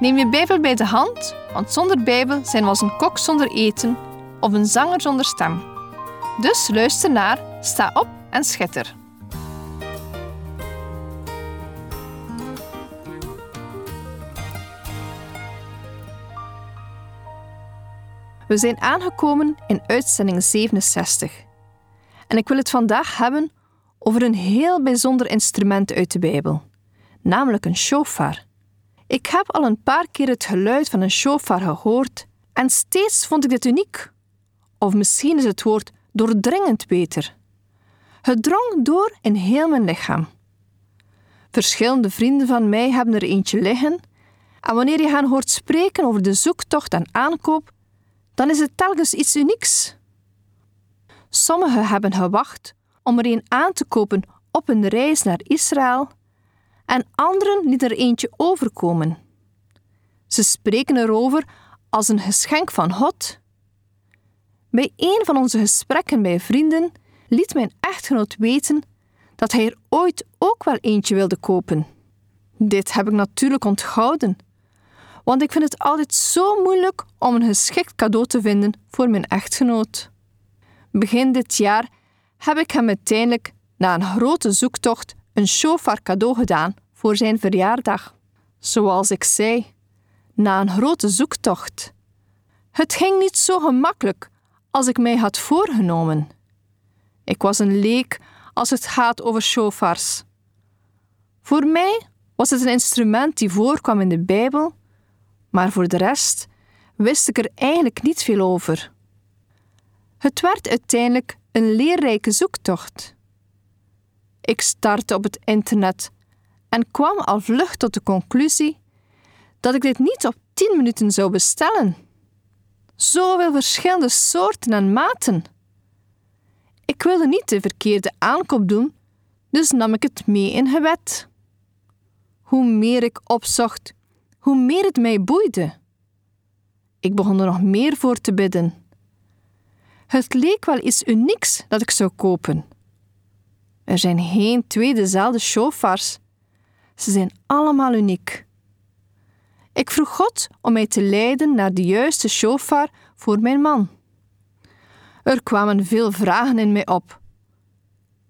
Neem je Bijbel bij de hand, want zonder Bijbel zijn we als een kok zonder eten of een zanger zonder stem. Dus luister naar, sta op en schitter. We zijn aangekomen in uitzending 67. En ik wil het vandaag hebben over een heel bijzonder instrument uit de Bijbel, namelijk een shofar. Ik heb al een paar keer het geluid van een shofar gehoord en steeds vond ik dit uniek. Of misschien is het woord doordringend beter. Het drong door in heel mijn lichaam. Verschillende vrienden van mij hebben er eentje liggen, en wanneer je hen hoort spreken over de zoektocht en aankoop, dan is het telkens iets unieks. Sommigen hebben gewacht om er een aan te kopen op een reis naar Israël en anderen lieten er eentje overkomen. Ze spreken erover als een geschenk van God. Bij een van onze gesprekken bij vrienden liet mijn echtgenoot weten dat hij er ooit ook wel eentje wilde kopen. Dit heb ik natuurlijk onthouden, want ik vind het altijd zo moeilijk om een geschikt cadeau te vinden voor mijn echtgenoot. Begin dit jaar heb ik hem uiteindelijk, na een grote zoektocht, een shofar cadeau gedaan voor zijn verjaardag. Zoals ik zei, na een grote zoektocht. Het ging niet zo gemakkelijk als ik mij had voorgenomen. Ik was een leek als het gaat over shofars. Voor mij was het een instrument die voorkwam in de Bijbel, maar voor de rest wist ik er eigenlijk niet veel over. Het werd uiteindelijk een leerrijke zoektocht. Ik startte op het internet en kwam al vlug tot de conclusie dat ik dit niet op 10 minuten zou bestellen. Zoveel verschillende soorten en maten. Ik wilde niet de verkeerde aankoop doen, dus nam ik het mee in gewet. Hoe meer ik opzocht, hoe meer het mij boeide. Ik begon er nog meer voor te bidden. Het leek wel iets unieks dat ik zou kopen. Er zijn geen twee dezelfde shofars. Ze zijn allemaal uniek. Ik vroeg God om mij te leiden naar de juiste shofar voor mijn man. Er kwamen veel vragen in mij op.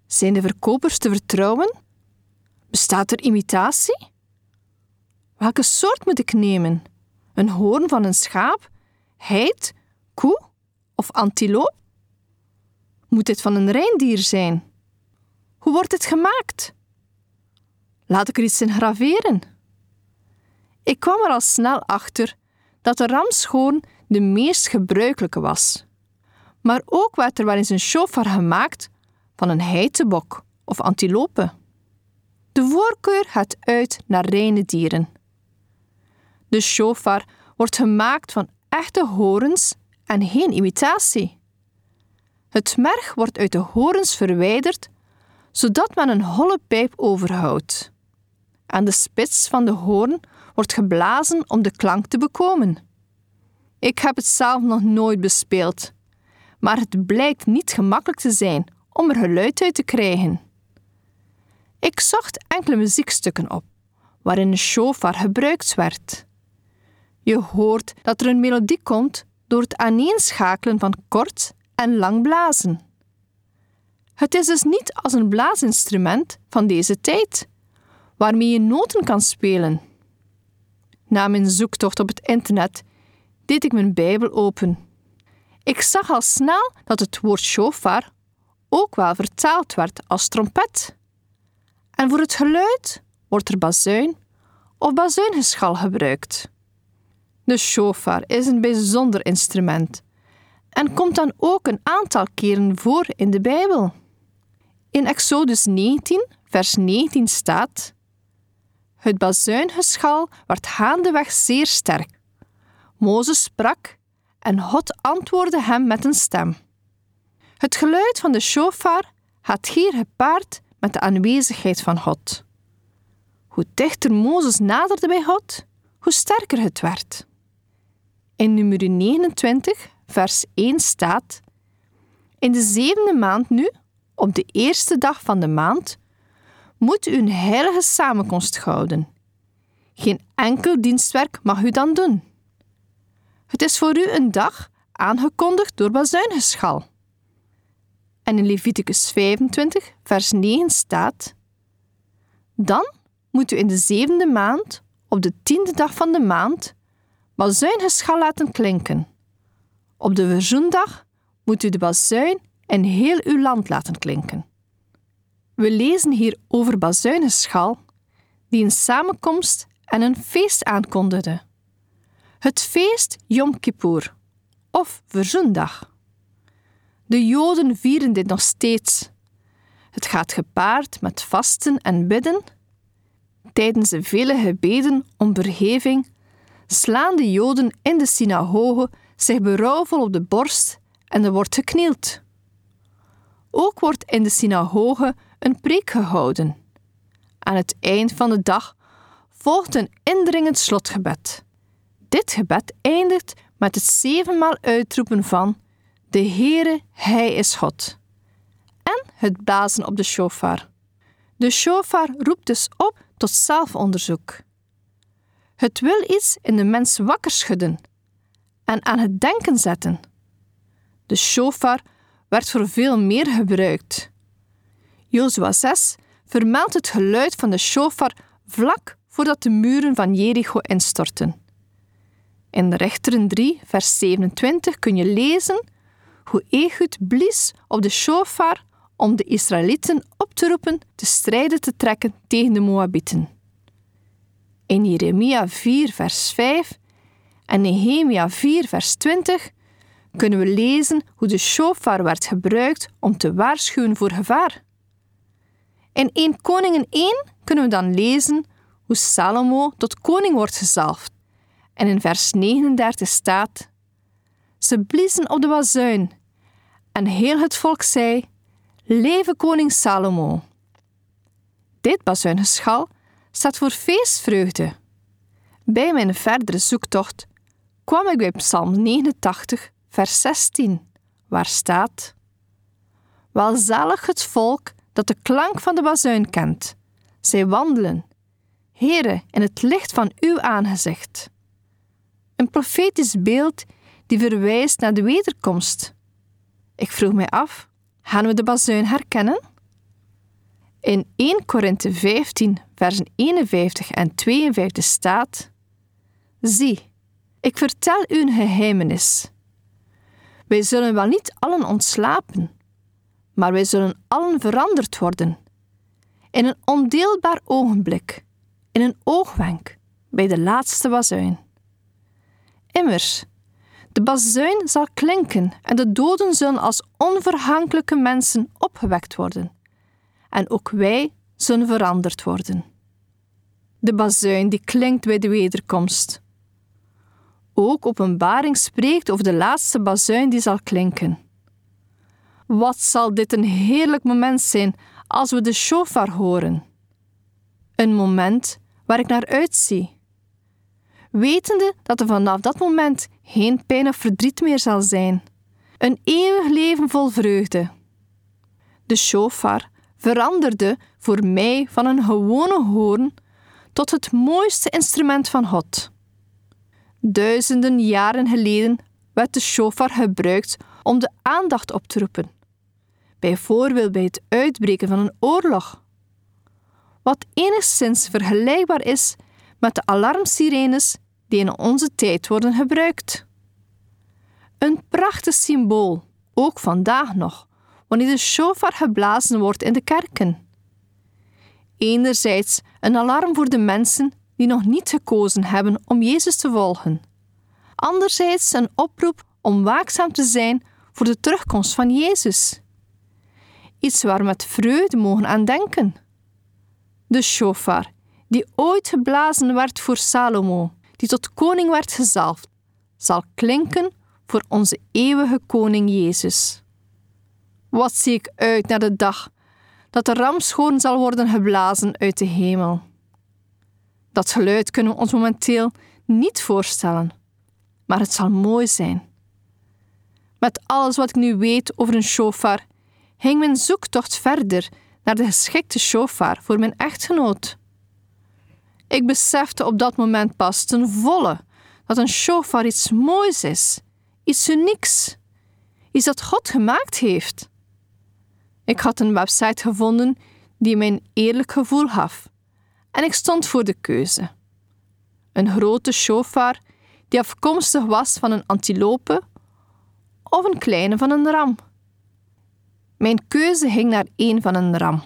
Zijn de verkopers te vertrouwen? Bestaat er imitatie? Welke soort moet ik nemen? Een hoorn van een schaap? Heid? Koe? Of antiloop? Moet dit van een reindier zijn? Hoe wordt het gemaakt? Laat ik er iets in graveren. Ik kwam er al snel achter dat de ramschoorn de meest gebruikelijke was. Maar ook werd er wel eens een shofar gemaakt van een heitebok of antilope. De voorkeur gaat uit naar reine dieren. De shofar wordt gemaakt van echte horens en geen imitatie. Het merg wordt uit de horens verwijderd, zodat men een holle pijp overhoudt. Aan de spits van de hoorn wordt geblazen om de klank te bekomen. Ik heb het zelf nog nooit bespeeld, maar het blijkt niet gemakkelijk te zijn om er geluid uit te krijgen. Ik zocht enkele muziekstukken op, waarin een shofar gebruikt werd. Je hoort dat er een melodie komt door het aaneenschakelen van kort en lang blazen. Het is dus niet als een blaasinstrument van deze tijd, waarmee je noten kan spelen. Na mijn zoektocht op het internet deed ik mijn Bijbel open. Ik zag al snel dat het woord shofar ook wel vertaald werd als trompet. En voor het geluid wordt er bazuin of bazuingeschal gebruikt. De shofar is een bijzonder instrument en komt dan ook een aantal keren voor in de Bijbel. In Exodus 19, vers 19 staat: Het bazuingeschal werd gaandeweg zeer sterk. Mozes sprak en God antwoordde hem met een stem. Het geluid van de shofar gaat hier gepaard met de aanwezigheid van God. Hoe dichter Mozes naderde bij God, hoe sterker het werd. In nummer 29, vers 1 staat: In de zevende maand nu, op de eerste dag van de maand, moet u een heilige samenkomst houden. Geen enkel dienstwerk mag u dan doen. Het is voor u een dag aangekondigd door bazuingeschal. En in Leviticus 25, vers 9 staat: Dan moet u in de zevende maand, op de tiende dag van de maand, bazuingeschal laten klinken. Op de verzoendag moet u de bazuin in heel uw land laten klinken. We lezen hier over bazuinenschal, die een samenkomst en een feest aankondigde. Het feest Yom Kippur, of Verzoendag. De Joden vieren dit nog steeds. Het gaat gepaard met vasten en bidden. Tijdens de vele gebeden om vergeving slaan de Joden in de synagoge zich berouwvol op de borst en er wordt geknield. Ook wordt in de synagoge een preek gehouden. Aan het eind van de dag volgt een indringend slotgebed. Dit gebed eindigt met het zevenmaal uitroepen van De Heere, Hij is God. En het blazen op de shofar. De shofar roept dus op tot zelfonderzoek. Het wil iets in de mens wakker schudden en aan het denken zetten. De shofar werd voor veel meer gebruikt. Jozua 6 vermeldt het geluid van de shofar vlak voordat de muren van Jericho instortten. In de Rechteren 3, vers 27 kun je lezen hoe Ehud blies op de shofar om de Israëlieten op te roepen te strijden te trekken tegen de Moabieten. In Jeremia 4, vers 5 en Nehemia 4, vers 20 kunnen we lezen hoe de shofar werd gebruikt om te waarschuwen voor gevaar. In 1 Koningen 1 kunnen we dan lezen hoe Salomo tot koning wordt gezalfd. En in vers 39 staat: Ze bliezen op de bazuin en heel het volk zei: Leven koning Salomo. Dit bazuingeschal staat voor feestvreugde. Bij mijn verdere zoektocht kwam ik bij Psalm 89, vers 16, waar staat: Welzalig het volk dat de klank van de bazuin kent. Zij wandelen, Here, in het licht van uw aangezicht. Een profetisch beeld die verwijst naar de wederkomst. Ik vroeg mij af: gaan we de bazuin herkennen? In 1 Korinthe 15, versen 51 en 52 staat: Zie, ik vertel u een geheimenis. Wij zullen wel niet allen ontslapen, maar wij zullen allen veranderd worden. In een ondeelbaar ogenblik, in een oogwenk, bij de laatste bazuin. Immers, de bazuin zal klinken en de doden zullen als onverhankelijke mensen opgewekt worden. En ook wij zullen veranderd worden. De bazuin die klinkt bij de wederkomst. Ook openbaring spreekt over de laatste bazuin die zal klinken. Wat zal dit een heerlijk moment zijn als we de shofar horen? Een moment waar ik naar uitzie. Wetende dat er vanaf dat moment geen pijn of verdriet meer zal zijn. Een eeuwig leven vol vreugde. De shofar veranderde voor mij van een gewone hoorn tot het mooiste instrument van God. Duizenden jaren geleden werd de shofar gebruikt om de aandacht op te roepen. Bijvoorbeeld bij het uitbreken van een oorlog. Wat enigszins vergelijkbaar is met de alarmsirenes die in onze tijd worden gebruikt. Een prachtig symbool, ook vandaag nog, wanneer de shofar geblazen wordt in de kerken. Enerzijds een alarm voor de mensen die nog niet gekozen hebben om Jezus te volgen. Anderzijds een oproep om waakzaam te zijn voor de terugkomst van Jezus. Iets waar we met vreugde mogen aan denken. De shofar, die ooit geblazen werd voor Salomo, die tot koning werd gezalfd, zal klinken voor onze eeuwige koning Jezus. Wat zie ik uit naar de dag dat de ramschoon zal worden geblazen uit de hemel. Dat geluid kunnen we ons momenteel niet voorstellen, maar het zal mooi zijn. Met alles wat ik nu weet over een shofar, ging mijn zoektocht verder naar de geschikte shofar voor mijn echtgenoot. Ik besefte op dat moment pas ten volle dat een shofar iets moois is, iets unieks, iets dat God gemaakt heeft. Ik had een website gevonden die mij een eerlijk gevoel gaf en ik stond voor de keuze. Een grote shofar die afkomstig was van een antilope of een kleine van een ram. Mijn keuze ging naar één van een ram.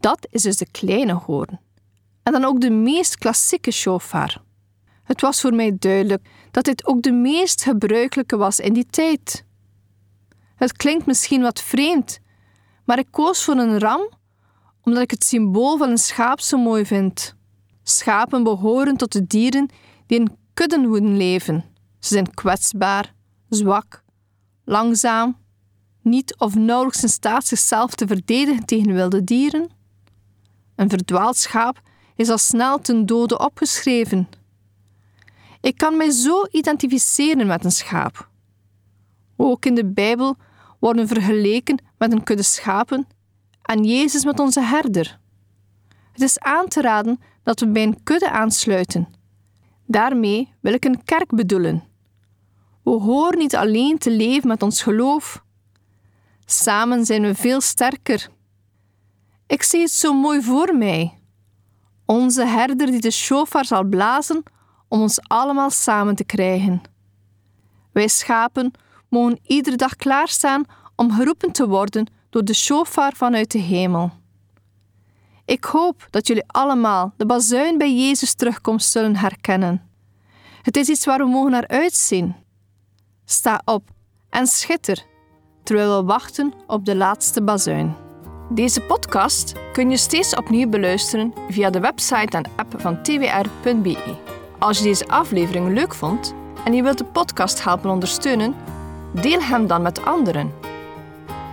Dat is dus de kleine hoorn. En dan ook de meest klassieke shofar. Het was voor mij duidelijk dat dit ook de meest gebruikelijke was in die tijd. Het klinkt misschien wat vreemd, maar ik koos voor een ram omdat ik het symbool van een schaap zo mooi vind. Schapen behoren tot de dieren die in kudden moeten leven. Ze zijn kwetsbaar, zwak, langzaam, niet of nauwelijks in staat zichzelf te verdedigen tegen wilde dieren. Een verdwaald schaap is al snel ten dode opgeschreven. Ik kan mij zo identificeren met een schaap. Ook in de Bijbel worden vergeleken met een kudde schapen en Jezus met onze herder. Het is aan te raden dat we bij een kudde aansluiten. Daarmee wil ik een kerk bedoelen. We horen niet alleen te leven met ons geloof. Samen zijn we veel sterker. Ik zie het zo mooi voor mij. Onze herder die de shofar zal blazen om ons allemaal samen te krijgen. Wij schapen mogen iedere dag klaarstaan om geroepen te worden door de shofar vanuit de hemel. Ik hoop dat jullie allemaal de bazuin bij Jezus' terugkomst zullen herkennen. Het is iets waar we mogen naar uitzien. Sta op en schitter terwijl we wachten op de laatste bazuin. Deze podcast kun je steeds opnieuw beluisteren via de website en app van twr.be. Als je deze aflevering leuk vond en je wilt de podcast helpen ondersteunen, deel hem dan met anderen.